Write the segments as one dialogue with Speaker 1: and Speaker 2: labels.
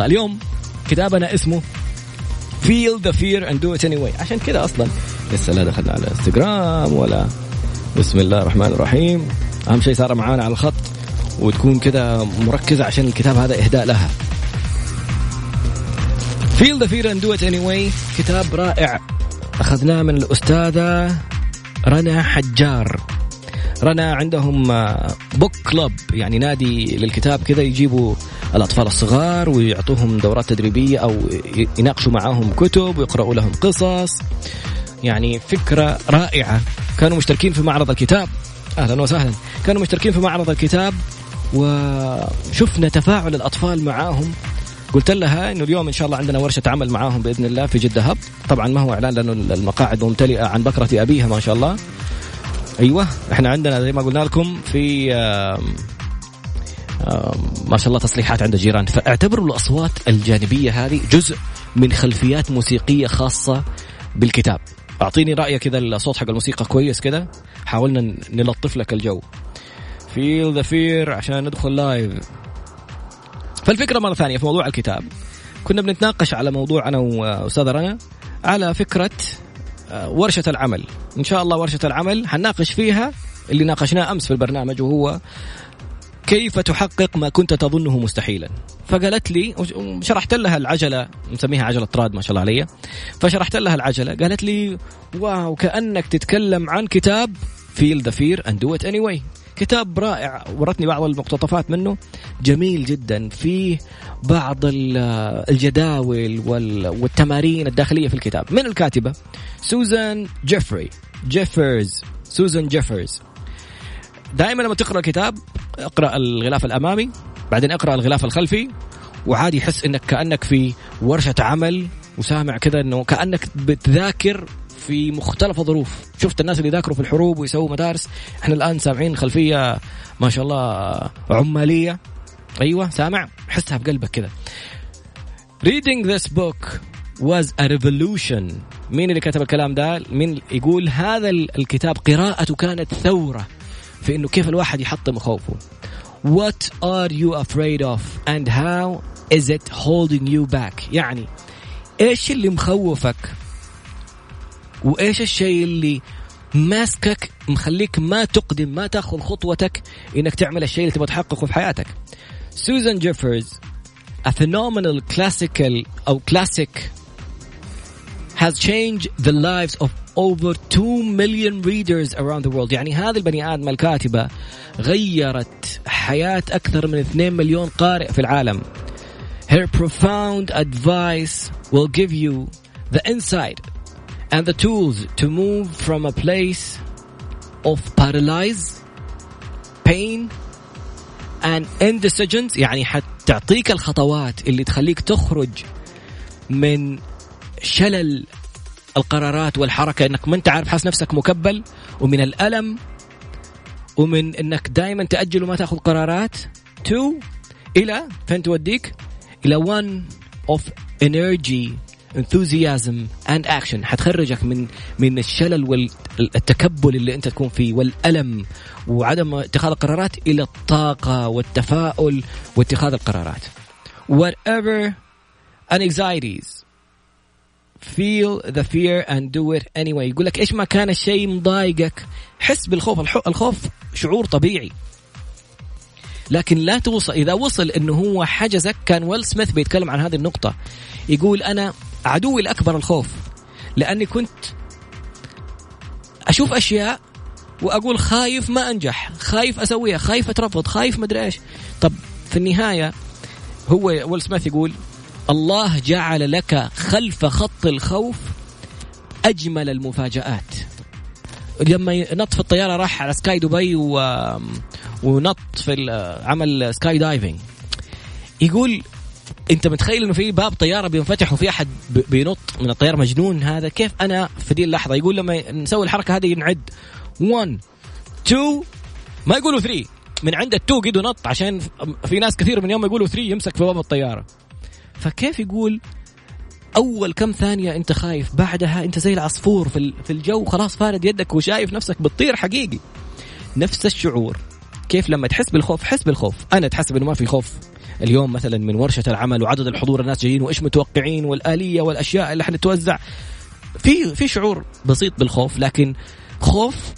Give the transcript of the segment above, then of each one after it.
Speaker 1: اليوم كتابنا اسمه Feel the fear and do it anyway. عشان كذا أصلا لسه لا دخلنا على انستغرام ولا بسم الله الرحمن الرحيم. أهم شيء سارة معانا على الخط وتكون كذا مركزة عشان الكتاب هذا إهداء لها. Feel the fear and do it anyway كتاب رائع. أخذناه من الأستاذة رنا حجار. رنا عندهم بوك كلوب يعني نادي للكتاب كذا يجيبوا الأطفال الصغار ويعطوهم دورات تدريبية أو يناقشوا معاهم كتب ويقرأوا لهم قصص. يعني فكرة رائعة. كانوا مشتركين في معرض الكتاب. أهلا وسهلا. كانوا مشتركين في معرض الكتاب وشفنا تفاعل الأطفال معاهم. قلت لها إنه اليوم إن شاء الله عندنا ورشة عمل معاهم بإذن الله في جدة هب. طبعا ما هو إعلان لأنه المقاعد ممتلئة عن بكرة أبيها ما شاء الله. أيوه إحنا عندنا زي ما قلنا لكم في ما شاء الله تصليحات عند الجيران فاعتبروا الأصوات الجانبية هذه جزء من خلفيات موسيقية خاصة بالكتاب. أعطيني رأيك كذا الصوت حق الموسيقى كويس كذا؟ حاولنا نلطف لك الجو. feel the fear عشان ندخل live فالفكرة مرة ثانية في موضوع الكتاب. كنا بنتناقش على موضوع أنا واستاذه رنا على فكرة ورشة العمل. إن شاء الله ورشة العمل حنناقش فيها اللي ناقشناه أمس في البرنامج وهو كيف تحقق ما كنت تظنه مستحيلا. فقالت لي شرحت لها العجلة نسميها عجلة طراد ما شاء الله علي فشرحت لها العجلة قالت لي wow كأنك تتكلم عن كتاب feel the fear and do it anyway كتاب رائع ورتني بعض المقتطفات منه جميل جدا. فيه بعض الجداول والتمارين الداخلية في الكتاب. من الكاتبة؟ سوزان جيفري. جيفرز. سوزان جيفرز. دائما لما تقرأ كتاب اقرأ الغلاف الأمامي بعدين اقرأ الغلاف الخلفي وعادي يحس إنك كأنك في ورشة عمل وسامع كذا إنه كأنك بتذاكر في مختلف الظروف. شفت الناس اللي ذاكروا في الحروب ويسووا مدارس. إحنا الآن سامعين خلفية ما شاء الله عمالية. أيوه سامع؟ حسها بقلبك كذا reading this book was a revolution. مين اللي كتب الكلام ده؟ مين يقول هذا الكتاب قراءته كانت ثورة في إنه كيف الواحد يحطم خوفه. What are you afraid of and how is it holding you back? يعني إيش اللي مخوفك؟ وإيش الشيء اللي ماسكك مخليك ما تقدم ما تأخذ خطوتك إنك تعمل الشيء اللي تبغى تحققه في حياتك. سوزان جيفرز a phenomenal classical أو classic has changed the lives of over 2 million readers around the world. يعني هذه البني آدم الكاتبة غيرت حياة أكثر من 2 مليون قارئ في العالم. Her profound advice will give you the insight and the tools to move from a place of paralyzed pain and indecisions يعني حتعطيك الخطوات اللي تخليك تخرج من شلل القرارات والحركة. إنك ما أنت عارف حاس نفسك مكبل ومن الألم ومن إنك دائما تأجل وما تأخذ قرارات. تو إلى فين توديك؟ إلى one of energy. Enthusiasm and action. حتخرجك من من الشلل والتكبل اللي أنت تكون فيه والألم وعدم اتخاذ القرارات إلى الطاقة والتفاؤل واتخاذ القرارات. Whatever anxieties feel the fear and do it anyway. يقول لك إيش ما كان الشيء مضايقك حس بالخوف. الخوف شعور طبيعي. لكن لا توصل إذا وصل إنه هو حجزك كان ويل سميث بيتكلم عن هذه النقطة. يقول أنا عدوي الأكبر الخوف. لأني كنت أشوف أشياء وأقول خايف ما أنجح خايف أسويها خايف أترفض خايف مدري إيش. طب في النهاية هو ويل سميث يقول الله جعل لك خلف خط الخوف أجمل المفاجآت. لما نط في الطيارة راح على sky دبي و... ونط في عمل skydiving يقول انت متخيل انه في باب طيارة بينفتح وفي أحد بينط من الطياره مجنون هذا؟ كيف أنا في دي اللحظة يقول لما نسوي الحركة هذه نعد. 1 2 ما يقولوا 3 من عند ال two قدوا نط عشان في ناس كثير من يوم يقولوا 3 يمسك في باب الطيارة. فكيف يقول أول كم ثانية أنت خايف بعدها أنت زي العصفور في الجو خلاص فارد يدك وشايف نفسك بتطير حقيقي. نفس الشعور. كيف لما تحس بالخوف حس بالخوف. أنا تحسب انه ما في خوف. اليوم مثلا من ورشة العمل وعدد الحضور الناس جايين وإيش متوقعين والآلية والأشياء اللي حنتوزع في في شعور بسيط بالخوف لكن خوف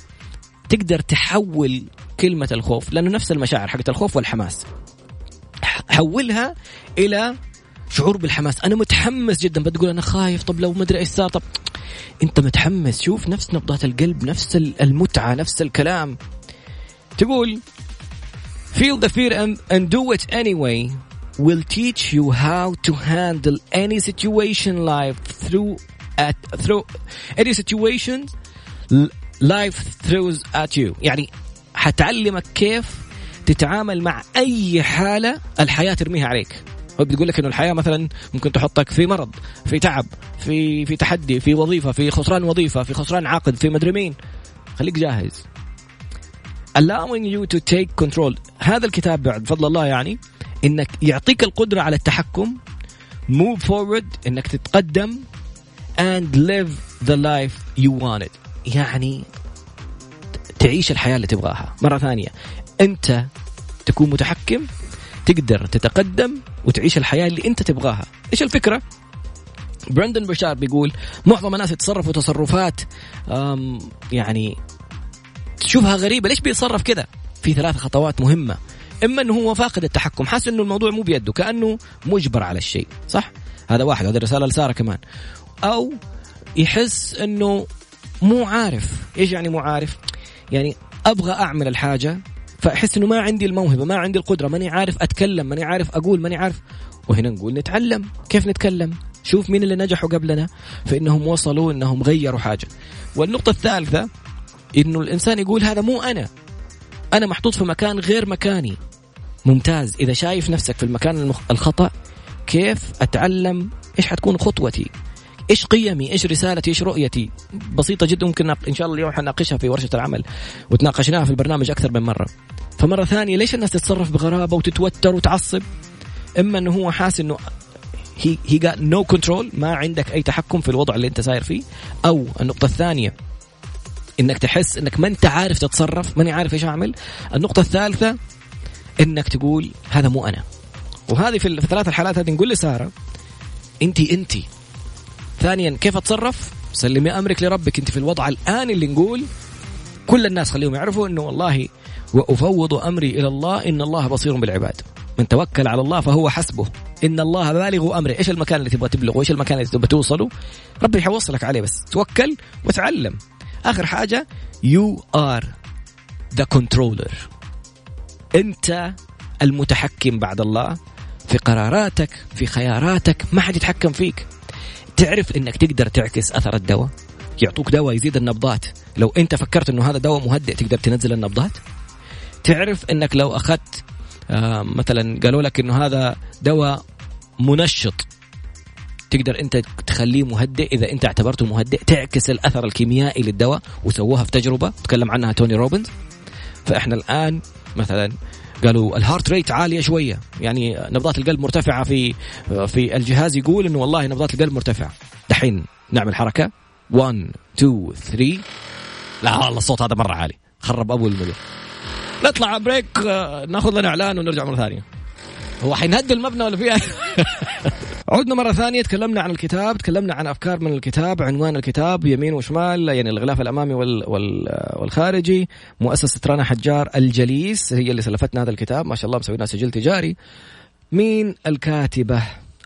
Speaker 1: تقدر تحول كلمة الخوف لأنه نفس المشاعر حقت الخوف والحماس. حولها إلى شعور بالحماس. أنا متحمس جدا بتقول أنا خايف طب لو مدري إيش صار طب أنت متحمس؟ شوف نفس نبضات القلب نفس المتعة نفس الكلام. تقول feel the fear and, and do it anyway. Will teach you how to handle any situation life through at through any situation life throws at you. يعني حتعلمك كيف تتعامل مع أي حالة الحياة ترميها عليك. هو بتقول لك إنه الحياة مثلا ممكن تحطك في مرض في تعب في في تحدي في وظيفة في خسران وظيفة في خسران عقد في مدري مين. خليك جاهز. Allowing you to take control. هذا الكتاب بعد فضل الله يعني إنك يعطيك القدرة على التحكم move forward إنك تتقدم and live the life you wanted. يعني تعيش الحياة اللي تبغاها. مرة ثانية أنت تكون متحكم تقدر تتقدم وتعيش الحياة اللي أنت تبغاها. إيش الفكرة؟ براندن بشار بيقول معظم الناس يتصرفوا تصرفات يعني تشوفها غريبة. ليش بيتصرف كذا؟ في ثلاث خطوات مهمة. إما إنه هو فاقد التحكم. حاسس إنه الموضوع مو بيده. كأنه مجبر على الشيء. صح؟ هذا واحد. هذه الرسالة لسارة كمان. أو يحس إنه مو عارف. إيش يعني مو عارف؟ يعني أبغى أعمل الحاجة فأحس إنه ما عندي الموهبة ما عندي القدرة ماني عارف أتكلم ماني عارف أقول ماني عارف. وهنا نقول نتعلم. كيف نتكلم؟ شوف مين اللي نجحوا قبلنا. فإنهم وصلوا إنهم غيروا حاجة. والنقطة الثالثة إنه الإنسان يقول هذا مو أنا. أنا محطوط في مكان غير مكاني. ممتاز. إذا شايف نفسك في المكان الخطأ كيف أتعلم إيش حتكون خطوتي؟ إيش قيمي؟ إيش رسالتي؟ إيش رؤيتي؟ بسيطة جدا ممكن إن شاء الله اليوم حناقشها في ورشة العمل. وتناقشناها في البرنامج أكثر من مرة. فمرة ثانية ليش الناس تتصرف بغرابة وتتوتر وتعصب؟ إما إنه هو حاس إنه he he no control ما عندك أي تحكم في الوضع اللي أنت ساير فيه. أو النقطة الثانية إنك تحس إنك ما أنت عارف تتصرف ماني عارف إيش أعمل. النقطة الثالثة إنك تقول هذا مو أنا. وهذه في الثلاث الحالات هذه نقول لسارة انت انت ثانيا كيف أتصرف؟ سلمي أمرك لربك أنت في الوضع الآن اللي نقول كل الناس خليهم يعرفوا إنه والله وأفوض أمري إلى الله إن الله بصير بالعباد. من توكل على الله فهو حسبه. إن الله بالغ أمره. إيش المكان اللي تبغى تبلغه؟ وايش المكان اللي تبغى توصله؟ ربي حيوصلك عليه بس. توكل وتعلم. آخر حاجة you are the controller أنت المتحكم بعد الله في قراراتك في خياراتك ما حد يتحكم فيك. تعرف إنك تقدر تعكس أثر الدواء؟ يعطوك دواء يزيد النبضات. لو أنت فكرت إنه هذا دواء مهدئ تقدر تنزل النبضات؟ تعرف إنك لو أخذت آه مثلا قالوا لك إنه هذا دواء منشط. تقدر انت تخليه مهدئ. إذا انت اعتبرته مهدئ تعكس الأثر الكيميائي للدواء وسووها في تجربة. تكلم عنها توني روبنز. فإحنا الآن مثلا قالوا ال heart rate عالية شوية. يعني نبضات القلب مرتفعة في في الجهاز يقول إنه والله نبضات القلب مرتفعة. دحين نعمل حركة. 1 2 3 لا والله الصوت هذا مرة عالي. خرب أبو المدير نطلع break آه، ناخذ لنا إعلان ونرجع مرة ثانية. هو حينهد المبنى ولا فيها عدنا مرة ثانية تكلمنا عن الكتاب تكلمنا عن أفكار من الكتاب عنوان الكتاب يمين وشمال يعني الغلاف الأمامي وال وال والخارجي مؤسسة رانا حجار الجليس هي اللي سلفتنا هذا الكتاب ما شاء الله مسوينا سجل تجاري. مين الكاتبة؟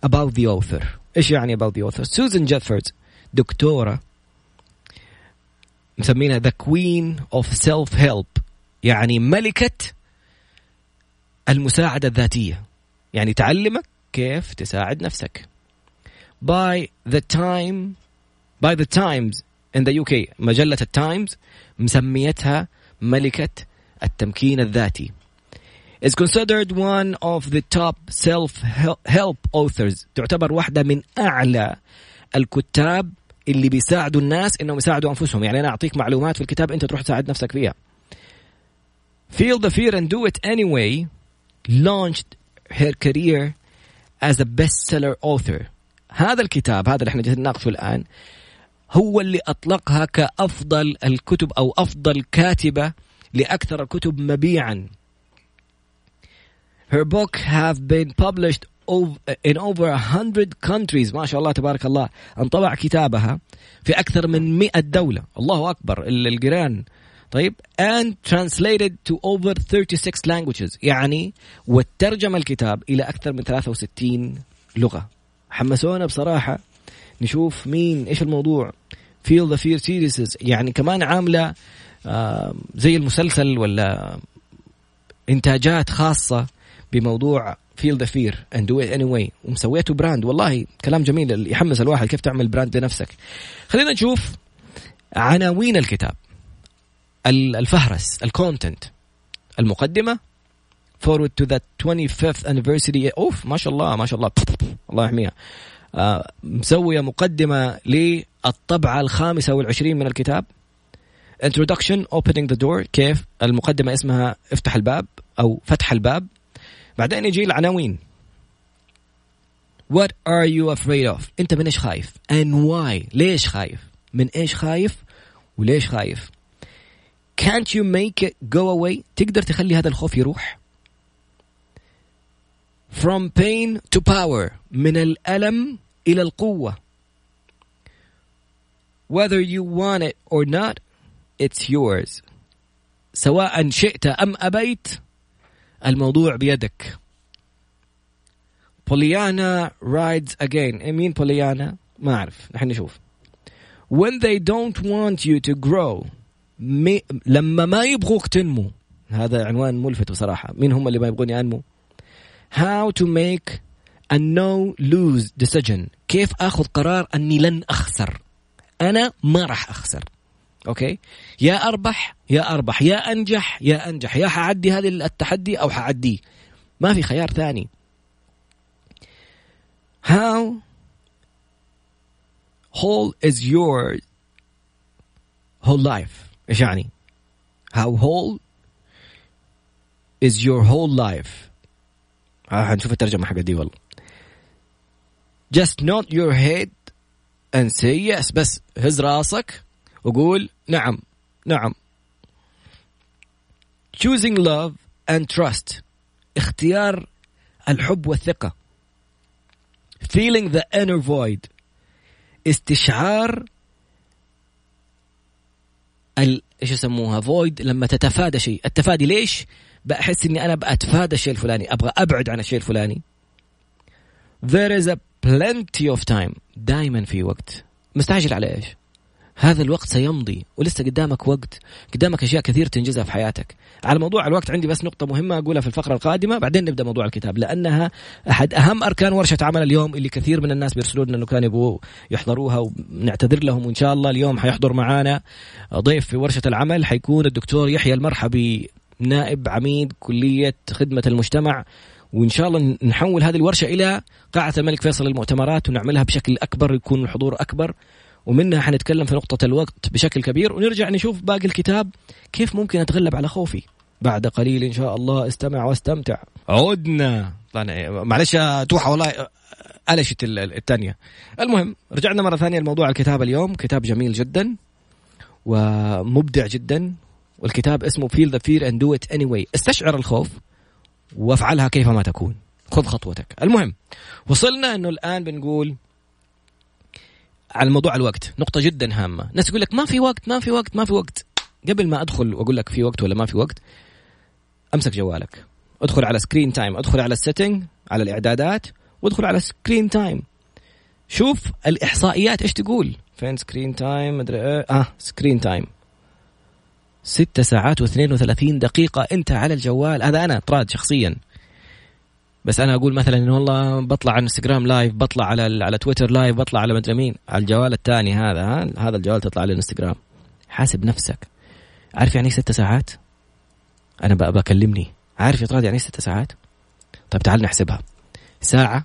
Speaker 1: About the author. إيش يعني about the author سوزان جيفرز دكتورة مسمينها the queen of self help يعني ملكة المساعدة الذاتية يعني تعلمك كيف تساعد نفسك. By the time by the times in the UK مجلة التايمز مسميتها ملكة التمكين الذاتي. Is considered one of the top self-help authors. تعتبر واحدة من أعلى الكتاب اللي بيساعدوا الناس إنهم يساعدوا أنفسهم. يعني أنا أعطيك معلومات في الكتاب أنت تروح تساعد نفسك فيها. Feel the fear and do it anyway. Launched her career as a bestseller author. هذا الكتاب هذا اللي إحنا جالسين نناقشه الآن هو اللي أطلقها كأفضل الكتب أو أفضل كاتبة لأكثر الكتب مبيعا. Her book have been published in over a hundred countries. ما شاء الله تبارك الله انطبع كتابها في أكثر من 100 دولة. الله أكبر القران طيب. And translated to over 36 languages. يعني وترجم الكتاب إلى أكثر من 63 لغة. حمسونا بصراحة نشوف مين إيش الموضوع؟ Feel the fear series. يعني كمان عاملة آه زي المسلسل ولا إنتاجات خاصة بموضوع feel the fear and do it anyway. ومسويته brand والله كلام جميل يحمس الواحد كيف تعمل brand لنفسك. خلينا نشوف عناوين الكتاب. الفهرس ال content المقدمة forward to the 25th anniversary of ما شاء الله ما شاء الله. الله يحميها. آه مسوية مقدمة للطبعة الخامسة والعشرين من الكتاب. Introduction opening the door. كيف؟ المقدمة اسمها افتح الباب أو فتح الباب. بعدين يجي العناوين. What are you afraid of أنت من إيش خايف؟ And why ليش خايف؟ من إيش خايف؟ وليش خايف؟ can't you make it go away تقدر تخلي هذا الخوف يروح from pain to power من الألم إلى القوة whether you want it or not it's yours سواء شئت أم أبيت الموضوع بيدك بوليانا rides again مين بوليانا ما أعرف نحن نشوف when they don't want you to grow مي لما ما يبغوك تنمو هذا عنوان ملفت بصراحة. مين هم اللي ما يبغوني أنمو how to make a no lose decision. كيف أخذ قرار أني لن أخسر؟ أنا ما راح أخسر. أوكي؟ يا أربح يا أربح. يا أنجح يا أنجح. يا حعدي هذا التحدي أو حعديه ما في خيار ثاني. How whole is your whole life? إيش يعني؟ How whole is your whole life آه حنشوف الترجمة حق دي والله Just nod your head and say yes بس هز راسك وقول نعم نعم choosing love and trust اختيار الحب والثقة feeling the inner void استشعار. إيش يسموها فويد لما تتفادى شيء. التفادي ليش؟ بحس إني أنا بتفادى الشيء الفلاني أبغى أبعد عن الشيء الفلاني. There is a plenty of time دائما في وقت. مستعجل على إيش؟ هذا الوقت سيمضي ولسه قدامك وقت قدامك أشياء كثير تنجزها في حياتك. على موضوع الوقت عندي بس نقطة مهمة أقولها في الفقرة القادمة بعدين نبدأ موضوع الكتاب لأنها أحد أهم أركان ورشة عمل اليوم اللي كثير من الناس بيرسلوا لنا أنه كانوا يبغوا يحضروها ونعتذر لهم وإن شاء الله اليوم حيحضر معانا ضيف في ورشة العمل حيكون الدكتور يحيى المرحبي نائب عميد كلية خدمة المجتمع. وإن شاء الله نحول هذه الورشة إلى قاعة الملك فيصل للمؤتمرات ونعملها بشكل أكبر يكون الحضور أكبر. ومنها حنتكلم في نقطة الوقت بشكل كبير ونرجع نشوف باقي الكتاب كيف ممكن أتغلب على خوفي. بعد قليل إن شاء الله استمع واستمتع. عدنا. معلش توحى والله ألشت الثانية المهم رجعنا مرة ثانية لموضوع الكتاب اليوم. كتاب جميل جدا ومبدع جدا والكتاب اسمه Feel the Fear and Do It Anyway. استشعر الخوف وافعلها كيفما تكون. خذ خطوتك. المهم وصلنا إنه الآن بنقول على موضوع الوقت. نقطة جدا هامة. ناس يقول لك ما في وقت ما في وقت ما في وقت. قبل ما أدخل وأقول لك في وقت ولا ما في وقت أمسك جوالك. ادخل على screen time ادخل على ال setting على الإعدادات وادخل على screen time شوف الإحصائيات إيش تقول. فين screen time مدري إيه. آه screen time ستة ساعات و32 دقيقة أنت على الجوال. هذا أنا طراد شخصيا. بس أنا أقول مثلا إنه والله بطلع على انستغرام live بطلع على على تويتر live بطلع على مدري مين. على الجوال الثاني هذا ها هذا الجوال تطلع على الإنستغرام. حاسب نفسك. عارف يعني ست ساعات؟ أنا بكلمني. عارف يا طراد يعني ست ساعات؟ طيب تعال نحسبها. ساعة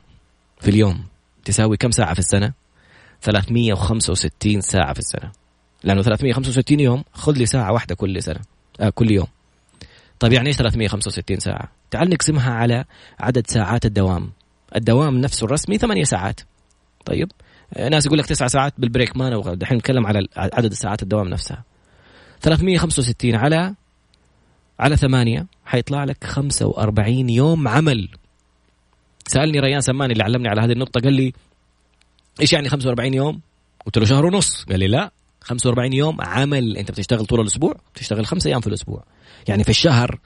Speaker 1: في اليوم تساوي كم ساعة في السنة؟ 365 ساعة في السنة. لأنه 365 يوم خذ لي ساعة واحدة كل سنة آه كل يوم. طيب يعني إيش 365 ساعة؟ تعال نقسمها على عدد ساعات الدوام. الدوام نفسه الرسمي ثمانية ساعات. طيب ناس يقول لك تسعة ساعات بالبريك ما نبغى دحين نتكلم على عدد ساعات الدوام نفسها. 365 على على ثمانية حيطلع لك 45 يوم عمل سألني ريان سماني اللي علمني على هذه النقطة قال لي إيش يعني 45 يوم؟ قلت له شهر ونص قال لي لا 45 يوم عمل أنت بتشتغل طول الأسبوع بتشتغل خمسة أيام في الأسبوع. يعني في الشهر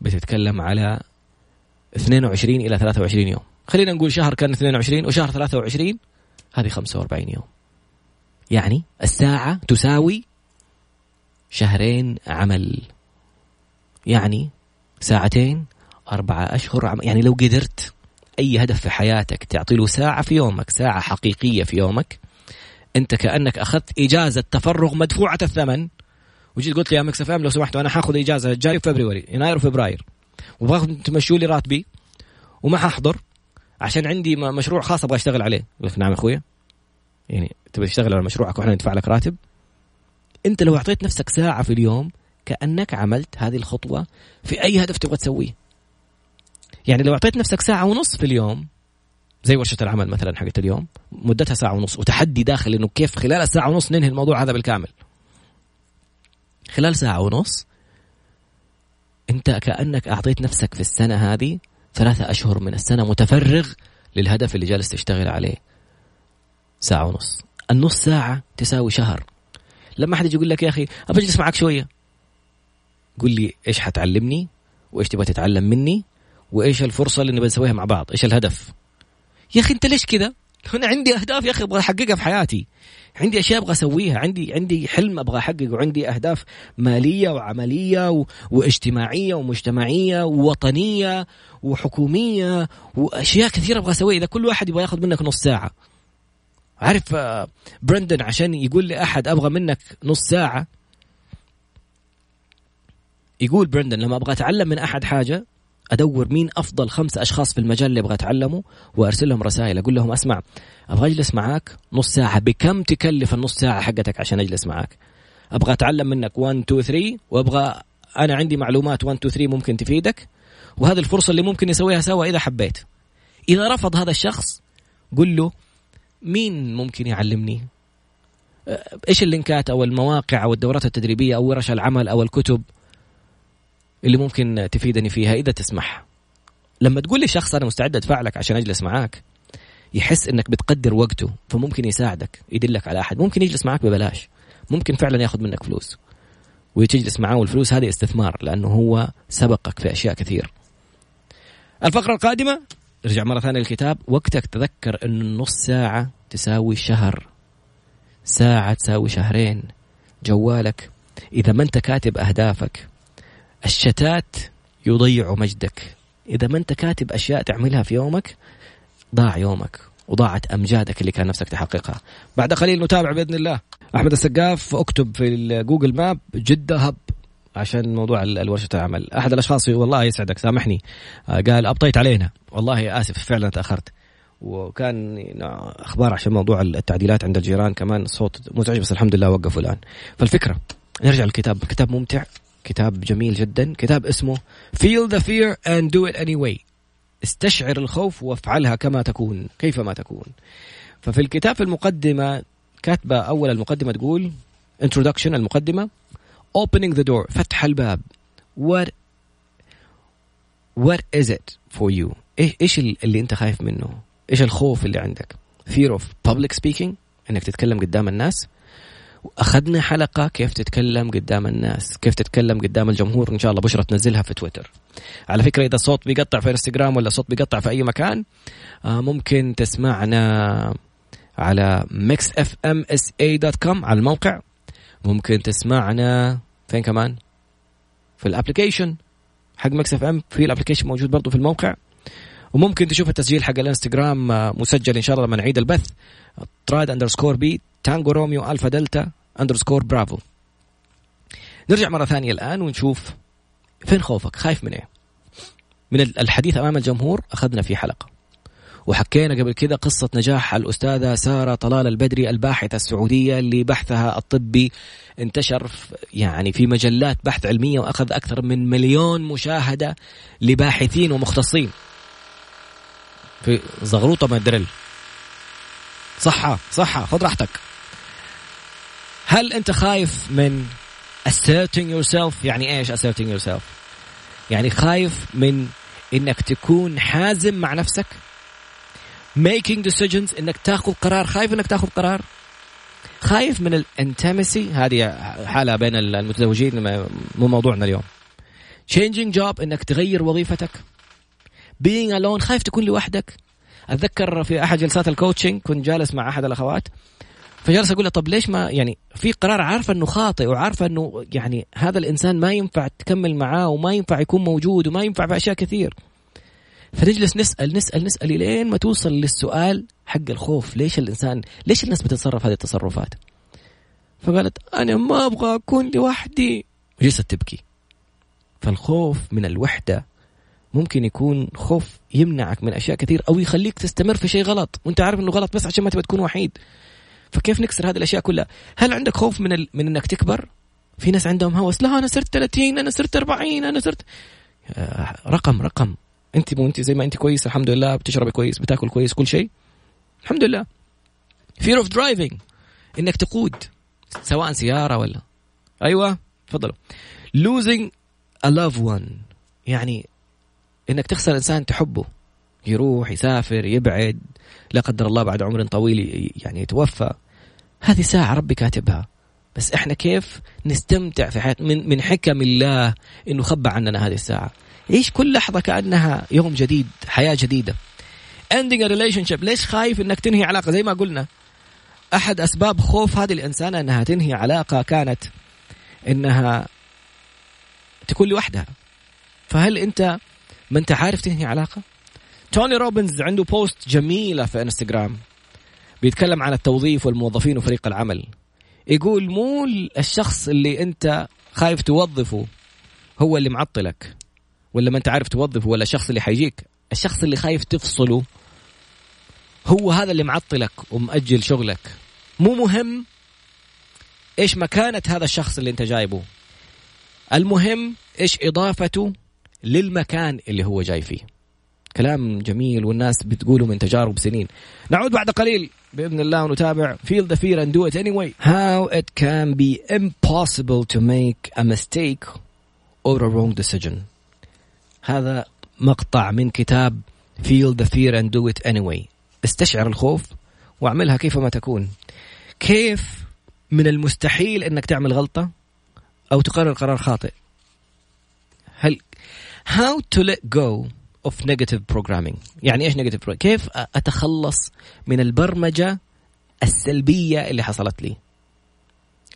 Speaker 1: بتتكلم على 22 إلى 23 يوم. خلينا نقول شهر كان 22 وشهر 23 هذه 45 يوم. يعني الساعة تساوي شهرين عمل. يعني ساعتين أربعة أشهر عمل. يعني لو قدرت أي هدف في حياتك تعطي له ساعة في يومك ساعة حقيقية في يومك أنت كأنك أخذت إجازة تفرغ مدفوعة الثمن وجيت قلت لي يا Mix FM لو سمحتوا أنا حاخذ إجازة جاي فبراير يناير وفبراير وباخذ تمشوا لي راتبي وما ححضر عشان عندي مشروع خاص أبغى أشتغل عليه. قلت نعم يا اخويا يعني تبغى تشتغل على مشروعك وإحنا ندفع لك راتب؟ أنت لو أعطيت نفسك ساعة في اليوم كأنك عملت هذه الخطوة في أي هدف تبغى تسويه. يعني لو أعطيت نفسك ساعة ونص في اليوم زي ورشة العمل مثلا حقت اليوم مدتها ساعة ونص وتحدي داخل إنه كيف خلال الساعة ونص ننهي الموضوع هذا بالكامل. خلال ساعة ونص أنت كأنك أعطيت نفسك في السنة هذه ثلاثة أشهر من السنة متفرغ للهدف اللي جالس تشتغل عليه. ساعة ونص. النص ساعة تساوي شهر. لما حد يجي يقول لك يا أخي أبى أجلس معك شوية. قل لي إيش حتعلمني؟ وإيش تبغى تتعلم مني؟ وإيش الفرصة اللي نبغى نسويها مع بعض؟ إيش الهدف؟ يا أخي أنت ليش كذا؟ أنا عندي أهداف يا أخي أبغى أحققها في حياتي. عندي أشياء أبغى أسويها عندي عندي حلم أبغى أحققه وعندي أهداف مالية وعملية و... واجتماعية ومجتمعية ووطنية وحكومية وأشياء كثيرة أبغى أسويها. إذا كل واحد يبغى ياخذ منك نص ساعة. عارف آه، برندن عشان يقول لاحد أبغى منك نص ساعة؟ يقول برندن لما أبغى أتعلم من أحد حاجة أدور مين أفضل خمسة أشخاص في المجال اللي أبغى أتعلمه وارسل لهم رسائل أقول لهم أسمع أبغى أجلس معاك نص ساعة بكم تكلف النص ساعة حقتك عشان أجلس معاك؟ أبغى أتعلم منك 1 2 3 وأبغى أنا عندي معلومات 1 2 3 ممكن تفيدك وهذه الفرصة اللي ممكن نسويها سوا إذا حبيت. إذا رفض هذا الشخص قل له مين ممكن يعلمني؟ إيش اللينكات أو المواقع أو الدورات التدريبية أو ورش العمل أو الكتب؟ اللي ممكن تفيدني فيها إذا تسمح. لما تقول لي شخص أنا مستعد أدفع لك عشان أجلس معاك يحس إنك بتقدر وقته فممكن يساعدك يدلك على أحد ممكن يجلس معاك ببلاش. ممكن فعلا ياخذ منك فلوس وتجلس معاه والفلوس هذه استثمار لأنه هو سبقك في أشياء كثير. الفقرة القادمة ارجع مرة ثانية للكتاب وقتك تذكر انه النص ساعة تساوي شهر. ساعة تساوي شهرين. جوالك إذا ما أنت كاتب أهدافك الشتات يضيع مجدك. إذا ما أنت كاتب أشياء تعملها في يومك ضاع يومك وضاعت أمجادك اللي كان نفسك تحققها. بعد قليل نتابع بإذن الله. أحمد السقاف أكتب في الجوجل ماب جدة هب عشان موضوع الورشة العمل. أحد الأشخاص والله يسعدك سامحني. آه، قال أبطيت علينا. والله آسف فعلا تأخرت. وكان أخبار عشان موضوع التعديلات عند الجيران كمان الصوت مزعج بس الحمد لله وقفوا الآن. فالفكرة نرجع للكتاب. كتاب ممتع. كتاب جميل جدا. كتاب اسمه Feel the fear and do it anyway. استشعر الخوف وافعلها كما تكون كيفما تكون. ففي الكتاب في المقدمة كاتبة أول المقدمة تقول introduction المقدمة opening the door فتح الباب. What what is it for you إيش إيش اللي أنت خايف منه؟ إيش الخوف اللي عندك؟ Fear of public speaking إنك تتكلم قدام الناس. أخذنا حلقة كيف تتكلم قدام الناس كيف تتكلم قدام الجمهور إن شاء الله بشرة تنزلها في تويتر. على فكرة إذا الصوت بيقطع في إنستغرام ولا صوت بيقطع في أي مكان آه، ممكن تسمعنا على كوم على الموقع. ممكن تسمعنا فين كمان؟ في ال application حق Mix FM في ال application موجود برضه في الموقع. وممكن تشوف التسجيل حق الانستغرام آه، مسجل إن شاء الله لما نعيد البث trad underscore B tango romeo alpha delta. underscore bravo نرجع مرة ثانية الآن ونشوف فين خوفك؟ خايف من إيه؟ من الحديث أمام الجمهور أخذنا في حلقة. وحكينا قبل كذا قصة نجاح الأستاذة سارة طلال البدري الباحثة السعودية اللي بحثها الطبي انتشر يعني في مجلات بحث علمية وأخذ أكثر من مليون مشاهدة لباحثين ومختصين. في زغروطة ما درل صحة صحة خذ راحتك. هل أنت خايف من asserting yourself يعني إيش asserting yourself يعني خايف من إنك تكون حازم مع نفسك؟ Making decisions إنك تاخذ قرار. خايف إنك تاخذ قرار؟ خايف من ال intimacy هذه حالة بين المتزوجين مو موضوعنا اليوم. Changing job إنك تغير وظيفتك. Being alone خايف تكون لوحدك. أتذكر في أحد جلسات ال coaching كنت جالس مع أحد الأخوات. فجالس أقول له طب ليش ما؟ يعني في قرار عارفة إنه خاطئ وعارفة إنه يعني هذا الإنسان ما ينفع تكمل معاه وما ينفع يكون موجود وما ينفع في أشياء كثير. فنجلس نسأل نسأل نسأل لين ما توصل للسؤال حق الخوف ليش الإنسان ليش الناس بتتصرف هذه التصرفات؟ فقالت أنا ما أبغى أكون لوحدي. وجلست تبكي. فالخوف من الوحدة ممكن يكون خوف يمنعك من أشياء كثير أو يخليك تستمر في شيء غلط. وأنت عارف إنه غلط بس عشان ما تبغى تكون وحيد. فكيف نكسر هذه الأشياء كلها؟ هل عندك خوف من ال... من إنك تكبر؟ في ناس عندهم هوس لا أنا صرت 30 أنا صرت 40 أنا صرت رقم رقم. أنت مو أنت زي ما أنت كويس الحمد لله بتشربي كويس بتاكل كويس كل شيء. الحمد لله. Fear of driving. إنك تقود سواء سيارة ولا أيوه تفضلوا. Losing a loved one. يعني إنك تخسر إنسان تحبه. يروح يسافر يبعد لا قدر الله بعد عمر طويل يعني يتوفى. هذه ساعة ربي كاتبها. بس إحنا كيف نستمتع في حياتنا من, من حكم الله إنه خبى عننا هذه الساعة. عيش كل لحظة كأنها يوم جديد حياة جديدة. Ending a relationship. ليش خايف إنك تنهي علاقة؟ زي ما قلنا. أحد أسباب خوف هذه الانسانة إنها تنهي علاقة كانت إنها تكون لوحدها. فهل أنت ما أنت عارف تنهي علاقة؟ توني روبنز عنده post جميلة في انستغرام بيتكلم عن التوظيف والموظفين وفريق العمل. يقول مو الشخص اللي انت خايف توظفه هو اللي معطلك ولا ما انت عارف توظفه ولا الشخص اللي حيجيك. الشخص اللي خايف تفصله هو هذا اللي معطلك ومأجل شغلك. مو مهم إيش مكانة هذا الشخص اللي انت جايبه. المهم إيش إضافته للمكان اللي هو جاي فيه. كلام جميل والناس بتقوله من تجارب سنين. نعود بعد قليل بإذن الله ونتابع feel the fear and do it anyway. How it can be impossible to make a mistake or a wrong decision. هذا مقطع من كتاب feel the fear and do it anyway. استشعر الخوف واعملها كيفما تكون. كيف من المستحيل إنك تعمل غلطة أو تقرر قرار خاطئ؟ هل how to let go of negative programming يعني إيش negative كيف أتخلص من البرمجة السلبية اللي حصلت لي؟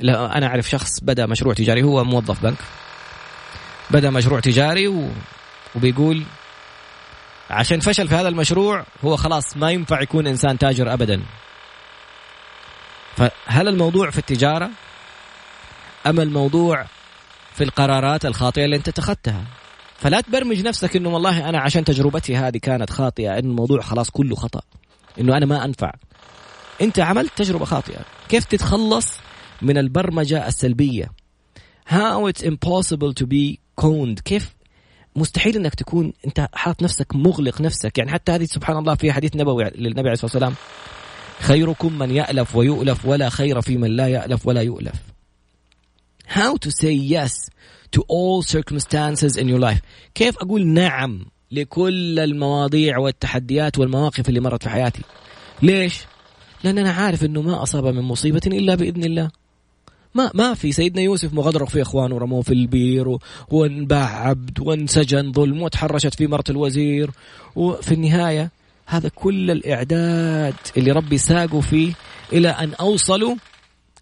Speaker 1: لا أنا أعرف شخص بدا مشروع تجاري هو موظف بنك. بدا مشروع تجاري و... وبيقول عشان فشل في هذا المشروع هو خلاص ما ينفع يكون إنسان تاجر ابدا. فهل الموضوع في التجارة أم الموضوع في القرارات الخاطئة اللي أنت اتخذتها؟ فلا تبرمج نفسك إنه والله أنا عشان تجربتي هذه كانت خاطئة ان الموضوع خلاص كله خطأ إنه أنا ما أنفع. أنت عملت تجربة خاطئة. كيف تتخلص من البرمجة السلبية؟ How it's impossible to be coned. كيف؟ مستحيل إنك تكون أنت حاط نفسك مغلق نفسك. يعني حتى هذه سبحان الله في حديث نبوي للنبي عليه الصلاة والسلام. خيركم من يألف ويؤلف ولا خير في من لا يألف ولا يؤلف. How to say yes to all circumstances in your life. كيف أقول نعم لكل المواضيع والتحديات والمواقف اللي مرت في حياتي؟ ليش؟ لأن أنا عارف أنه ما أصاب من مصيبة إلا بإذن الله. ما ما في. سيدنا يوسف مغدرق في إخوانه ورموه في البير وانباع عبد وانسجن ظلم وتحرشت في مرة الوزير. وفي النهاية هذا كل الإعداد اللي ربي ساقوا فيه إلى أن أوصلوا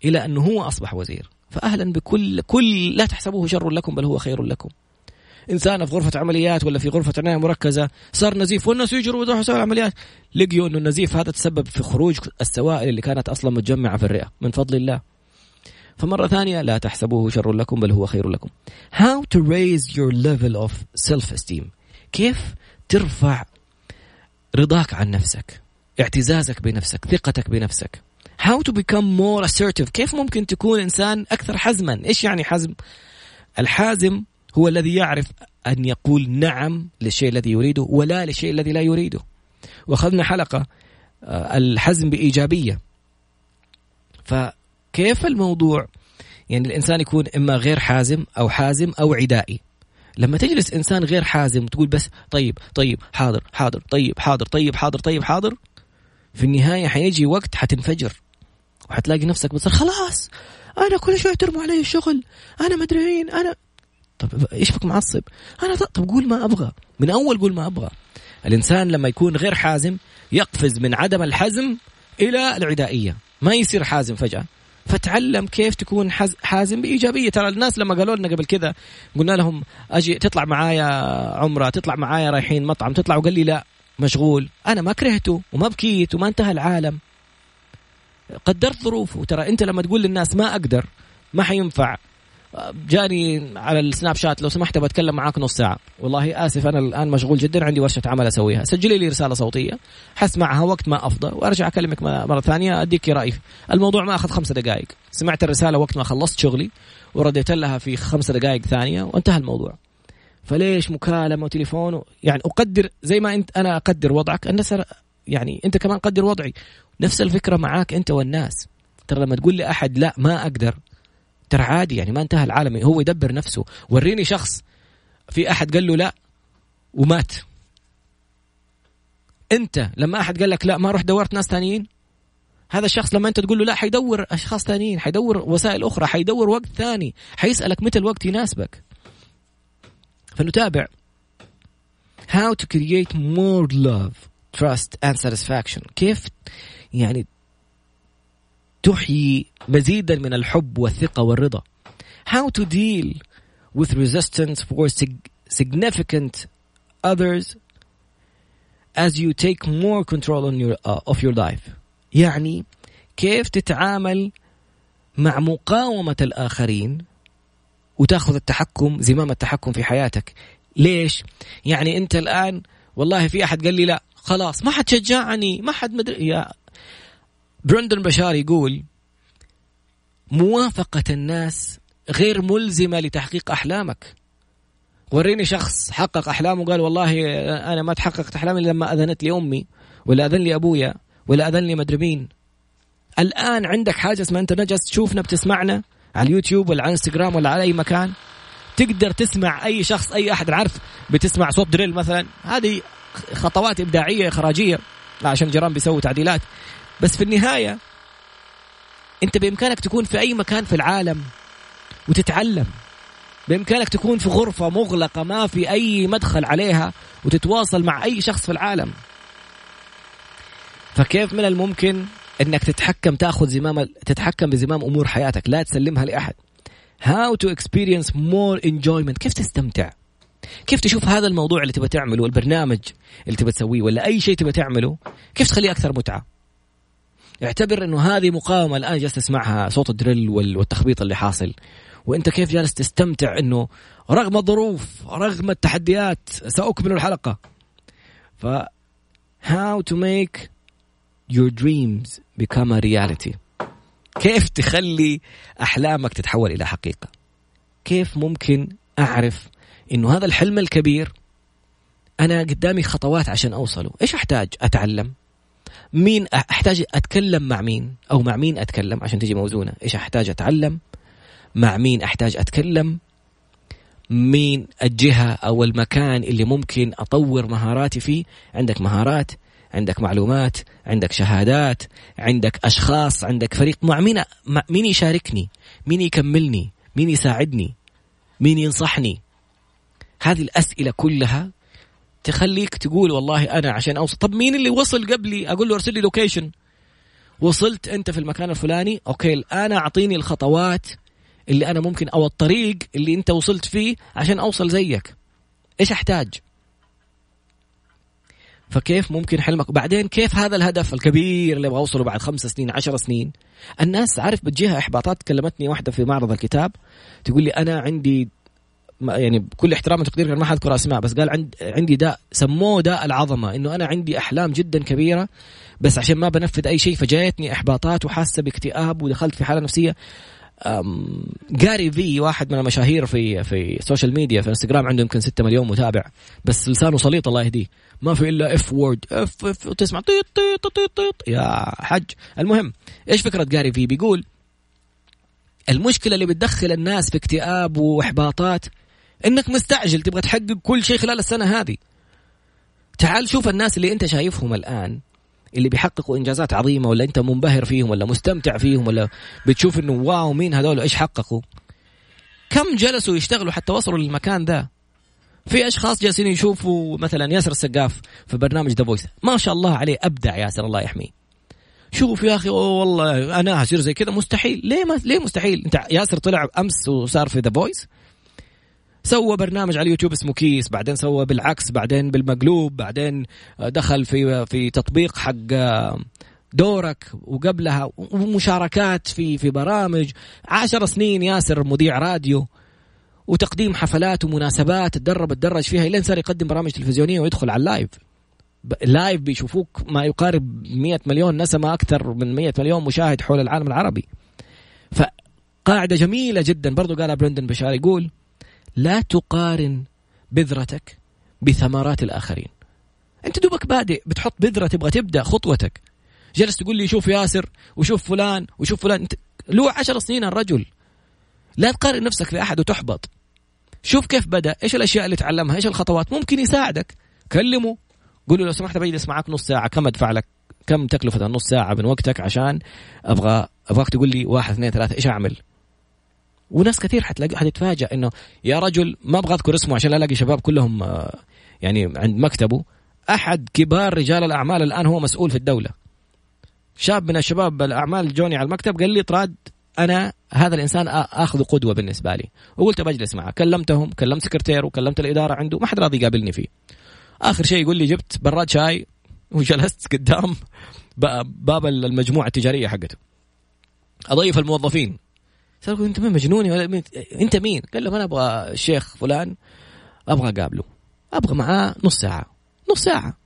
Speaker 1: إلى أنه هو أصبح وزير. فأهلا بكل كل لا تحسبوه شر لكم بل هو خير لكم إنسان في غرفة عمليات ولا في غرفة عناية مركزة صار نزيف والناس يجروا ويروحوا يسووا عمليات لقيوا إنه النزيف هذا تسبب في خروج السوائل اللي كانت أصلا متجمعة في الرئة من فضل الله فمرة ثانية لا تحسبوه شر لكم بل هو خير لكم. How to raise your level of self-esteem. كيف ترفع رضاك عن نفسك، اعتزازك بنفسك، ثقتك بنفسك. How to become more assertive. كيف ممكن تكون إنسان أكثر حزما؟ إيش يعني حزم؟ الحازم هو الذي يعرف أن يقول نعم للشيء الذي يريده ولا للشيء الذي لا يريده. وأخذنا حلقة آه، الحزم بإيجابية. فكيف الموضوع؟ يعني الإنسان يكون إما غير حازم أو حازم أو عدائي. لما تجلس إنسان غير حازم وتقول بس طيب طيب حاضر حاضر طيب حاضر طيب حاضر طيب حاضر في النهاية حيجي وقت حتنفجر. وحتلاقي نفسك بتصير خلاص أنا كل شوي ترموا علي الشغل أنا مدري أنا طب إيش بك معصب؟ أنا طب قول ما أبغى من أول قول ما أبغى. الإنسان لما يكون غير حازم يقفز من عدم الحزم إلى العدائية ما يصير حازم فجأة. فتعلم كيف تكون حازم بإيجابية. ترى الناس لما قالوا لنا قبل كذا قلنا لهم أجي تطلع معايا عمرة تطلع معايا رايحين مطعم تطلع وقال لي لا مشغول. أنا ما كرهته وما بكيت وما انتهى العالم. قدرت ظروفه. ترى انت لما تقول للناس ما أقدر ما حينفع. جاني على السناب شات لو سمحت بتكلم معاك نص ساعة. والله آسف أنا الآن مشغول جدا عندي ورشة عمل أسويها. سجلي لي رسالة صوتية حسمعها وقت ما أفضى وأرجع أكلمك مرة ثانية أديك رأيي الموضوع ما أخذ خمسة دقائق. سمعت الرسالة وقت ما خلصت شغلي ورديت لها في خمسة دقائق ثانية وانتهى الموضوع. فليش مكالمة وتليفون يعني أقدر زي ما أنت أنا أقدر وضعك. الناس يعني أنت كمان قدر وضعي. نفس الفكرة معاك أنت والناس. ترى لما تقول لي أحد لا ما أقدر ترى عادي يعني ما انتهى العالم هو يدبر نفسه. وريني شخص في أحد قال له لا ومات. انت لما أحد قال لك لا ما روح دورت ناس ثانيين؟ هذا الشخص لما انت تقول له لا حيدور أشخاص ثانيين حيدور وسائل أخرى حيدور وقت ثاني حيسألك متى الوقت يناسبك. فنتابع. How to create more love. Trust and satisfaction. كيف يعني تحيي مزيدا من الحب والثقة والرضا؟ How to deal with resistance for significant others as you take more control on your, uh, of your life. يعني كيف تتعامل مع مقاومة الآخرين وتأخذ التحكم زمام التحكم في حياتك. ليش؟ يعني أنت الآن والله في أحد قال لي لا خلاص ما حد شجعني ما حد مدري. يا برندن بشار يقول موافقة الناس غير ملزمة لتحقيق أحلامك. وريني شخص حقق أحلامه وقال والله أنا ما تحققت أحلامي لما أذنت لي أمي ولا أذن لي أبويا ولا أذن لي مدري مين. الآن عندك حاجة اسمها أنت نجس تشوفنا بتسمعنا على اليوتيوب ولا على انستغرام ولا على أي مكان. تقدر تسمع أي شخص أي أحد عارف بتسمع صوت دريل مثلا. هذه خطوات إبداعية إخراجية عشان جيران بيسووا تعديلات. بس في النهاية أنت بإمكانك تكون في أي مكان في العالم وتتعلم. بإمكانك تكون في غرفة مغلقة ما في أي مدخل عليها وتتواصل مع أي شخص في العالم. فكيف من الممكن إنك تتحكم تأخذ زمام تتحكم بزمام أمور حياتك لا تسلمها لأحد. How to experience more enjoyment. كيف تستمتع؟ كيف تشوف هذا الموضوع اللي تبغى تعمله البرنامج اللي تبغى تسويه ولا أي شيء تبغى تعمله كيف تخليه أكثر متعة؟ اعتبر إنه هذه مقاومة الآن جالس تسمعها صوت الدريل والتخبيط اللي حاصل. وأنت كيف جالس تستمتع إنه رغم الظروف رغم التحديات سأكمل الحلقة؟ ف how to make your dreams become a reality. كيف تخلي أحلامك تتحول إلى حقيقة؟ كيف ممكن أعرف إنه هذا الحلم الكبير أنا قدامي خطوات عشان أوصله. إيش أحتاج؟ أتعلم. مين أحتاج أتكلم مع مين؟ أو مع مين أتكلم؟ عشان تجي موزونة. إيش أحتاج أتعلم؟ مع مين أحتاج أتكلم؟ مين الجهة أو المكان اللي ممكن أطور مهاراتي فيه؟ عندك مهارات عندك معلومات عندك شهادات عندك أشخاص عندك فريق. مع مين مين يشاركني؟ مين يكملني؟ مين يساعدني؟ مين ينصحني؟ هذه الأسئلة كلها تخليك تقول والله أنا عشان أوصل. طب مين اللي وصل قبلي؟ أقول له أرسل لي location وصلت أنت في المكان الفلاني. okay الان أعطيني الخطوات اللي أنا ممكن أو الطريق اللي أنت وصلت فيه عشان أوصل زيك. إيش أحتاج؟ فكيف ممكن حلمك؟ وبعدين كيف هذا الهدف الكبير اللي أبغى أوصله بعد خمس سنين عشر سنين؟ الناس عارف بتجيها إحباطات. كلمتني واحدة في معرض الكتاب تقول لي أنا عندي يعني بكل احترام وتقدير ما حذكر أسماء بس قال عند عندي داء سموه داء العظمة إنه أنا عندي أحلام جدا كبيرة بس عشان ما بنفذ أي شيء فجايتني إحباطات وحاسة باكتئاب ودخلت في حالة نفسية. جاري في واحد من المشاهير في في ال social media في انستغرام عنده يمكن 6 مليون متابع بس لسانه سليط الله يهديه. ما في إلا F word F F وتسمع طيط طيط طيط طيط. يا حج المهم إيش فكرة جاري في بيقول المشكلة اللي بتدخل الناس في اكتئاب وإحباطات إنك مستعجل تبغى تحقق كل شيء خلال السنة هذه. تعال شوف الناس اللي أنت شايفهم الآن اللي بيحققوا إنجازات عظيمة ولا أنت منبهر فيهم ولا مستمتع فيهم ولا بتشوف إنه wow مين هذول إيش حققوا؟ كم جلسوا يشتغلوا حتى وصلوا للمكان ذا؟ في أشخاص جالسين يشوفوا مثلا ياسر السقاف في برنامج The Voice ما شاء الله عليه أبدع ياسر الله يحميه. شوف يا أخي والله أنا هصير زي كذا مستحيل. ليه ما ليه مستحيل؟ أنت ياسر طلع أمس وصار في The Voice سوى برنامج على اليوتيوب اسمه كيس بعدين سوى بالعكس بعدين بالمقلوب بعدين دخل في في تطبيق حق دورك وقبلها ومشاركات في في برامج. عشر سنين ياسر مذيع راديو وتقديم حفلات ومناسبات تدرب تدرج فيها لين صار يقدم برامج تلفزيونية ويدخل على ال live. live بيشوفوك ما يقارب 100 مليون نسمة أكثر من 100 مليون مشاهد حول العالم العربي. فقاعدة جميلة جدا. برضو قالها برندن بشار يقول لا تقارن بذرتك بثمرات الآخرين. أنت دوبك بادئ بتحط بذرة تبغى تبدأ خطوتك. جلس تقول لي شوف ياسر وشوف فلان وشوف فلان. أنت له عشر سنين الرجل. لا تقارن نفسك في أحد وتحبط. شوف كيف بدأ إيش الأشياء اللي تعلمها إيش الخطوات. ممكن يساعدك. كلمه قول له لو سمحت بجلس معك نص ساعة. كم أدفع لك؟ كم تكلفة النص ساعة من وقتك؟ عشان أبغى أبغاك تقول لي واحد اثنين ثلاثة إيش أعمل؟ وناس كثير حتلاقي حتتفاجأ إنه يا رجل ما أبغى أذكر اسمه عشان لا ألاقي شباب كلهم آه، يعني عند مكتبه. أحد كبار رجال الأعمال الآن هو مسؤول في الدولة. شاب من الشباب الأعمال جوني على المكتب قال لي طراد أنا هذا الإنسان آخذ قدوة بالنسبة لي. وقلت بجلس معه. كلمتهم كلمت سكرتير وكلمت الإدارة عنده ما حد راضي يقابلني فيه. آخر شيء يقول لي جبت براد شاي وجلست قدام باب المجموعة التجارية حقته. أضيف الموظفين. سألوا انت مين؟ مجنوني ولا أنت مين؟ قال لهم أنا أبغى الشيخ فلان أبغى أقابله. أبغى معاه نص ساعة. نص ساعة.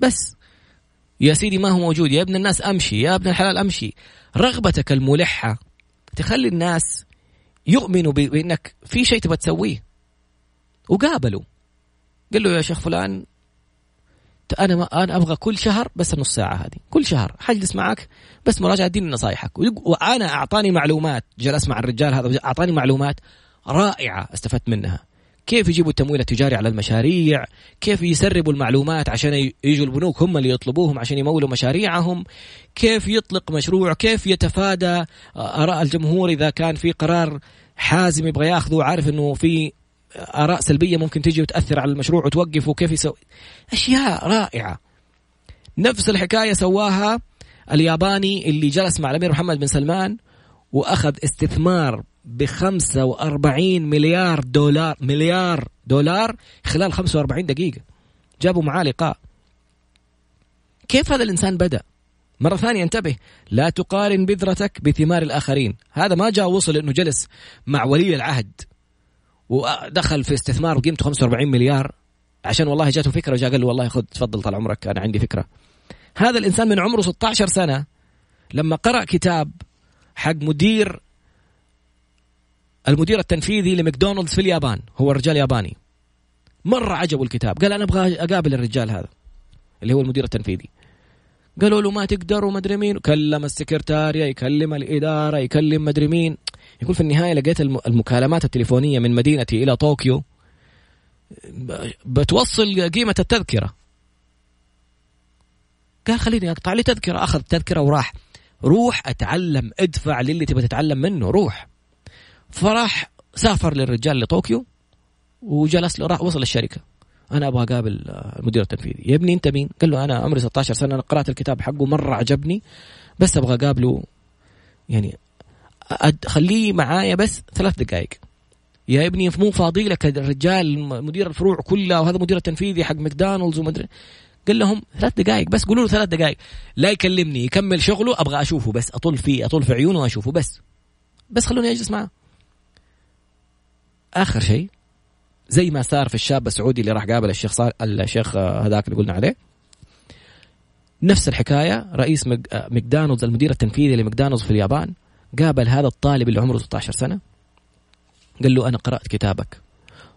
Speaker 1: بس. يا سيدي ما هو موجود. يا ابن الناس أمشي. يا ابن الحلال أمشي. رغبتك الملحة تخلي الناس يؤمنوا بأنك في شيء تبغى تسويه. وقابلوا. قال له يا شيخ فلان أنا ما أنا أبغى كل شهر بس النص ساعة هذه. كل شهر. حجلس معك بس مراجعة اديني نصايحك. وأنا أعطاني معلومات. جلس مع الرجال هذا. أعطاني معلومات رائعة استفدت منها. كيف يجيبوا التمويل التجاري على المشاريع؟ كيف يسربوا المعلومات عشان يجوا البنوك هم اللي يطلبوهم عشان يمولوا مشاريعهم؟ كيف يطلق مشروع؟ كيف يتفادى آراء الجمهور إذا كان في قرار حازم يبغى ياخذه عارف إنه في آراء سلبية ممكن تجي وتأثر على المشروع وتوقفه وكيف يسوي. أشياء رائعة. نفس الحكاية سواها الياباني اللي جلس مع الأمير محمد بن سلمان وأخذ استثمار ب 45 مليار دولار مليار دولار خلال 45 دقيقة. جابوا معاه لقاء. كيف هذا الإنسان بدأ؟ مرة ثانية انتبه. لا تقارن بذرتك بثمار الآخرين. هذا ما جاء وصل أنه جلس مع ولي العهد. ودخل في استثمار قيمته 45 مليار. عشان والله جاته فكرة وجاء قال له والله خذ تفضل طال عمرك أنا عندي فكرة. هذا الإنسان من عمره 16 سنة لما قرأ كتاب حق مدير المدير التنفيذي لماكدونالدز في اليابان هو رجال ياباني. مرة عجبه الكتاب قال أنا أبغى أقابل الرجال هذا اللي هو المدير التنفيذي. قالوا له ما تقدر وما أدري مين. كلم السكرتارية يكلم الإدارة يكلم ما أدري مين. يقول في النهاية لقيت المكالمات التليفونية من مدينتي إلى طوكيو. بتوصل قيمة التذكرة. قال خليني أقطع لي تذكرة. أخذ تذكرة وراح. روح أتعلم ادفع للي تبغى تتعلم منه. روح. فراح سافر للرجال لطوكيو وجلس راح وصل الشركة. أنا أبغى أقابل المدير التنفيذي. يا ابني أنت مين؟ قال له أنا عمري 16 سنة أنا قرأت الكتاب حقه مرة عجبني بس أبغى أقابله. يعني خليه معايا بس ثلاث دقائق. يا ابني مو فاضي لك الرجال مدير الفروع كلها وهذا مدير التنفيذي حق ماكدونالدز ومدري قال لهم ثلاث دقائق بس قولوا له ثلاث دقائق. لا يكلمني يكمل شغله أبغى أشوفه بس اطل فيه اطل في عيونه وأشوفه بس. بس خلوني أجلس معاه. آخر شيء زي ما صار في الشاب السعودي اللي راح قابل الشيخ صار الشيخ هذاك اللي قلنا عليه. نفس الحكاية رئيس ماكدونالدز المدير التنفيذي لماكدونالدز في اليابان قابل هذا الطالب اللي عمره 16 سنة. قال له أنا قرأت كتابك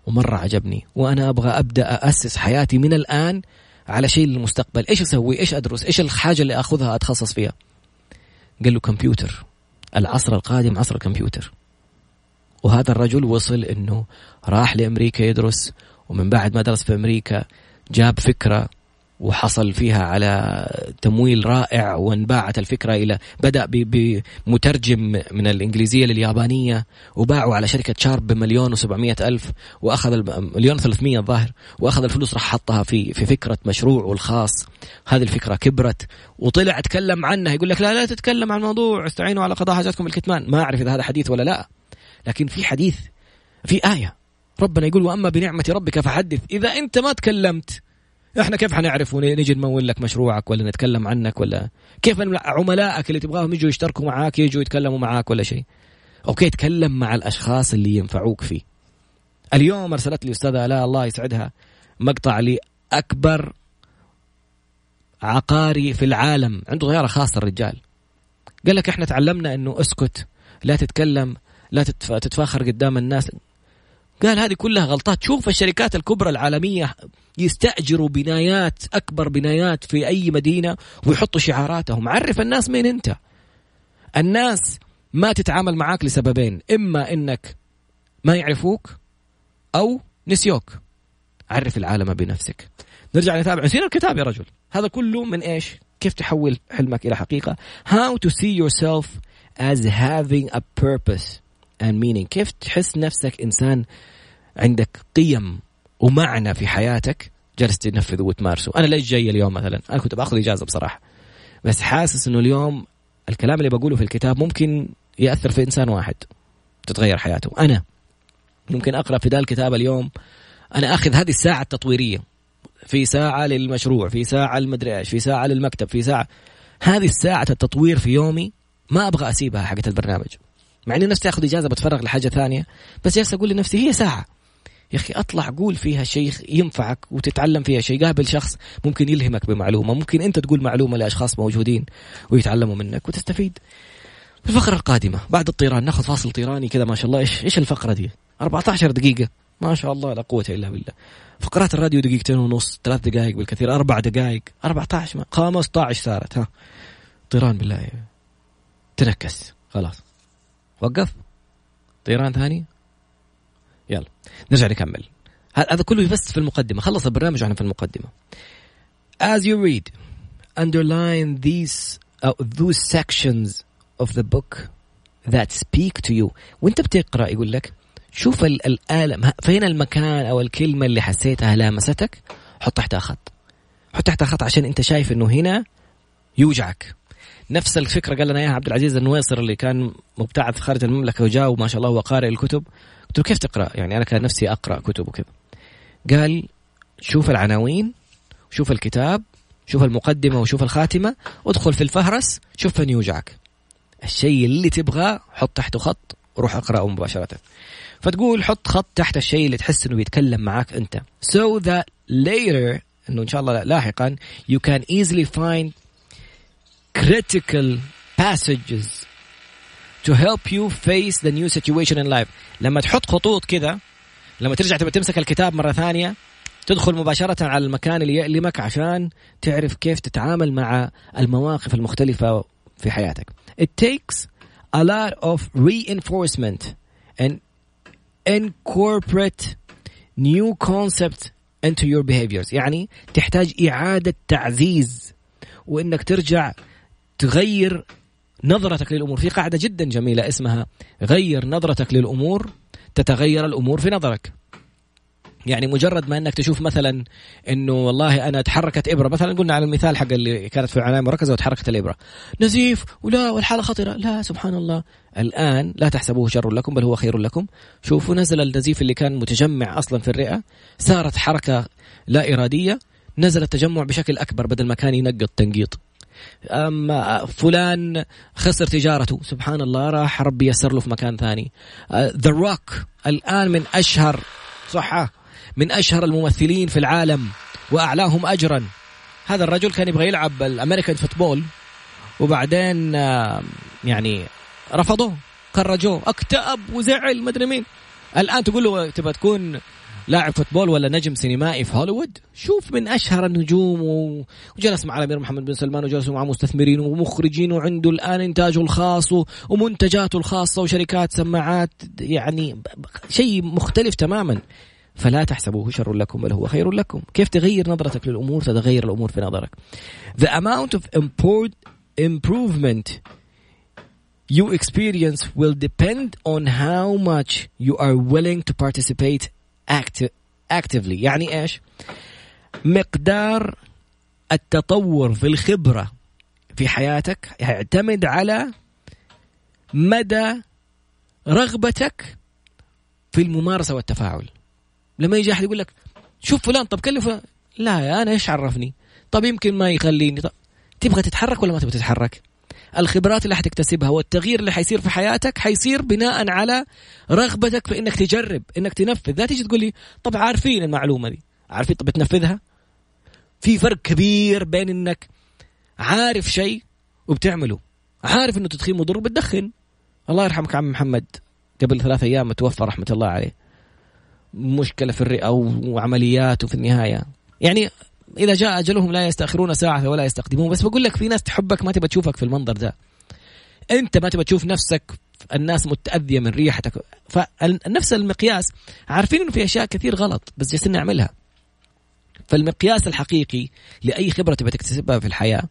Speaker 1: ومرة عجبني وأنا أبغى أبدأ اسس حياتي من الآن على شيء للمستقبل. إيش أسوي؟ إيش أدرس؟ إيش الحاجة اللي أخذها أتخصص فيها؟ قال له كمبيوتر العصر القادم عصر الكمبيوتر. وهذا الرجل وصل إنه راح لأمريكا يدرس ومن بعد ما درس في أمريكا جاب فكرة وحصل فيها على تمويل رائع وانباعت الفكرة إلى بدأ بمترجم من الإنجليزية لليابانية وباعوا على شركة شارب بمليون وسبعمية ألف وأخذ مليون ثلاثمية الظاهر وأخذ الفلوس راح حطها في في فكرة مشروع الخاص هذه الفكرة كبرت وطلع تكلم عنها يقول لك لا لا تتكلم عن الموضوع استعينوا على قضاء حاجاتكم بالكتمان ما أعرف إذا هذا حديث ولا لا. لكن في حديث في آية. ربنا يقول وأما بنعمة ربك فحدث. إذا أنت ما تكلمت إحنا كيف حنعرف ونجي نمول لك مشروعك ولا نتكلم عنك ولا؟ كيف عملائك اللي تبغاهم يجوا يشتركوا معاك يجوا يتكلموا معاك ولا شيء؟ أوكي تكلم مع الأشخاص اللي ينفعوك فيه. اليوم أرسلت لي أستاذة الاء الله يسعدها مقطع لأكبر عقاري في العالم عنده طياره خاصة الرجال. قال لك إحنا تعلمنا إنه أسكت لا تتكلم لا تتفاخر قدام الناس. قال هذه كلها غلطات. شوف الشركات الكبرى العالمية يستأجروا بنايات أكبر بنايات في أي مدينة ويحطوا شعاراتهم. عرف الناس مين أنت. الناس ما تتعامل معاك لسببين. إما إنك ما يعرفوك أو نسيوك. عرف العالم بنفسك. نرجع نتابع. نسينا الكتاب يا رجل. هذا كله من إيش؟ كيف تحول حلمك إلى حقيقة؟ How to see yourself as having a purpose. And meaning كيف تحس نفسك إنسان عندك قيم ومعنى في حياتك؟ جالس تنفذه وتمارسه أنا ليش جاي اليوم مثلا؟ أنا كنت بأخذ إجازة بصراحة. بس حاسس أنه اليوم الكلام اللي بقوله في الكتاب ممكن يأثر في إنسان واحد. تتغير حياته. أنا ممكن أقرأ في ذا الكتاب اليوم أنا أخذ هذه الساعة التطويرية. في ساعة للمشروع في ساعة المدري إيش في ساعة للمكتب في ساعة. هذه الساعة التطوير في يومي ما أبغى أسيبها حقت البرنامج. مع إني نفسي آخذ إجازة بتفرغ لحاجة ثانية. بس جالس أقول لنفسي هي ساعة. يا أخي أطلع قول فيها شيء ينفعك وتتعلم فيها شيء. قابل شخص ممكن يلهمك بمعلومة ممكن أنت تقول معلومة لأشخاص موجودين ويتعلموا منك وتستفيد. في الفقره القادمة بعد الطيران ناخذ فاصل طيراني كذا ما شاء الله. إيش إيش الفقرة دي؟ 14 دقيقة. ما شاء الله لا قوة إلا بالله. فقرات الراديو دقيقتين ونص ثلاث دقائق بالكثير أربع دقائق. 14 15 صارت ها. طيران بالله. تنكس. خلاص. وقف. طيران ثاني؟ يلا. نرجع نكمل. هذا كله بس في المقدمة. خلص البرنامج وإحنا في المقدمة. As you read underline these uh, those sections of the book that speak to you. وأنت بتقرأ يقول لك شوف الآلة. فين المكان أو الكلمة اللي حسيتها لامستك؟ حط تحتها خط حط تحتها خط عشان أنت شايف إنه هنا يوجعك. نفس الفكرة قال لنا إياها عبد العزيز النويصر اللي كان مبتعث خارج المملكة وجاء وما شاء الله هو قارئ الكتب. قلت له كيف تقرأ؟ يعني أنا كان نفسي أقرأ كتب وكذا. قال شوف العناوين شوف الكتاب شوف المقدمة وشوف الخاتمة ادخل في الفهرس شوف فين يوجعك. الشيء اللي تبغاه حط تحته خط وروح اقرأه مباشرة. فتقول حط خط تحت الشيء اللي تحس إنه بيتكلم معك أنت. So that later إنه إن شاء الله لاحقا you can easily find critical passages to help you face the new situation in life لما تحط خطوط كذا لما ترجع تبى تمسك الكتاب مرة ثانية تدخل مباشرة على المكان اللي يألمك عشان تعرف كيف تتعامل مع المواقف المختلفة في حياتك. It takes a lot of reinforcement and incorporate new concepts into your behaviors يعني تحتاج إعادة تعزيز وإنك ترجع تغير نظرتك للأمور. في قاعدة جدا جميلة اسمها غير نظرتك للأمور تتغير الأمور في نظرك. يعني مجرد ما إنك تشوف مثلا إنه والله أنا تحركت إبرة مثلا قلنا على المثال حق اللي كانت في العنايه المركزه وتحركت الإبرة. نزيف ولا والحالة خطرة. لا سبحان الله. الآن لا تحسبوه شر لكم بل هو خير لكم. شوفوا نزل النزيف اللي كان متجمع أصلا في الرئة. صارت حركة لا إرادية. نزل التجمع بشكل أكبر بدل ما كان ينقط تنقيط. أما فلان خسر تجارته. سبحان الله راح ربي يسر له في مكان ثاني. The uh, Rock الآن من أشهر صحة من أشهر الممثلين في العالم وأعلاهم أجرا. هذا الرجل كان يبغى يلعب ال American football وبعدين يعني رفضوه خرجوه اكتئب وزعل مدري مين. الآن تقول له تبغى تكون لاعب football ولا نجم سينمائي في هوليوود شوف من أشهر النجوم. وجلس مع الأمير محمد بن سلمان وجلس مع مستثمرين ومخرجين وعنده الآن إنتاجه الخاص. ومنتجاته الخاصة وشركات سماعات يعني شيء مختلف تماما فلا تحسبوه شر لكم بل هو خير لكم كيف تغير نظرتك للأمور تتغير الأمور في نظرك the amount of improvement you experience will depend on how much you are willing to participate actively. يعني إيش؟ مقدار التطور في الخبرة في حياتك يعتمد على مدى رغبتك في الممارسة والتفاعل. لما يجي أحد يقول لك شوف فلان طب كلفه لا أنا إيش عرفني؟ طب يمكن ما يخليني. طب تبغى تتحرك ولا ما تبغى تتحرك؟ الخبرات اللي حتكتسبها والتغيير اللي حيصير في حياتك حيصير بناء على رغبتك في إنك تجرب إنك تنفذ. لا تيجي تقول لي طب عارفين المعلومة دي. عارفين؟ طب تنفذها في فرق كبير بين إنك عارف شيء وبتعمله. عارف إنه التدخين مضر بتدخن الله يرحمك عم محمد. قبل ثلاث أيام توفى رحمة الله عليه. مشكلة في الرئة وعمليات وفي النهاية. يعني إذا جاء أجلهم لا يستأخرون ساعة ولا يستقدمون. بس بقول لك في ناس تحبك ما تبى تشوفك في المنظر ده. أنت ما تبى تشوف نفسك الناس متأذية من ريحتك. فنفس المقياس عارفين إنه في أشياء كثير غلط بس جالسين نعملها. فالمقياس الحقيقي لأي خبرة تبى تكتسبها في الحياة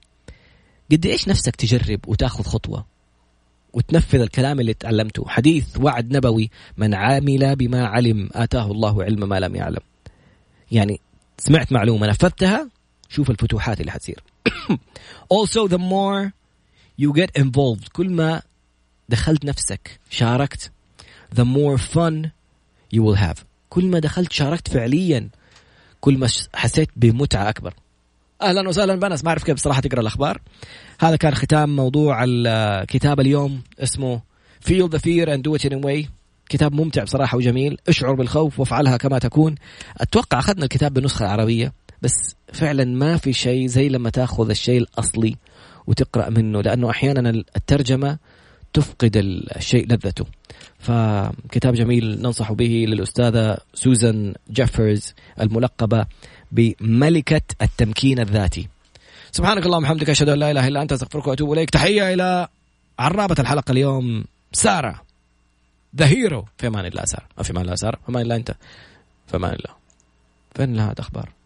Speaker 1: قد إيش نفسك تجرب وتأخذ خطوة وتنفذ الكلام اللي تعلمته. حديث وعد نبوي من عامل بما علم آتاه الله علم ما لم يعلم. يعني سمعت معلومة نفذتها؟ شوف الفتوحات اللي حتصير. Also the more you get involved كل ما دخلت نفسك شاركت the more fun you will have. كل ما دخلت شاركت فعليا كل ما حسيت بمتعة أكبر. أهلا وسهلا بنس ما أعرف كيف بصراحة تقرأ الأخبار. هذا كان ختام موضوع الكتاب اليوم اسمه Feel the Fear and Do It Anyway. كتاب ممتع بصراحة وجميل. اشعر بالخوف وافعلها كما تكون. أتوقع أخذنا الكتاب بالنسخة العربية بس فعلا ما في شيء زي لما تأخذ الشيء الأصلي وتقرأ منه لأنه أحيانا الترجمة تفقد الشيء لذته. فكتاب جميل ننصح به للأستاذة سوزان جيفرز الملقبة بملكة التمكين الذاتي. سبحانك اللهم وبحمدك أشهد أن لا إله إلا أنت أستغفرك وأتوب إليك. تحية إلى عرابة الحلقة اليوم سارة. ذا هيرو في أمان الله سارة في أمان الله سارة في أمان الله أنت. في أمان الله. فين لها أخبار؟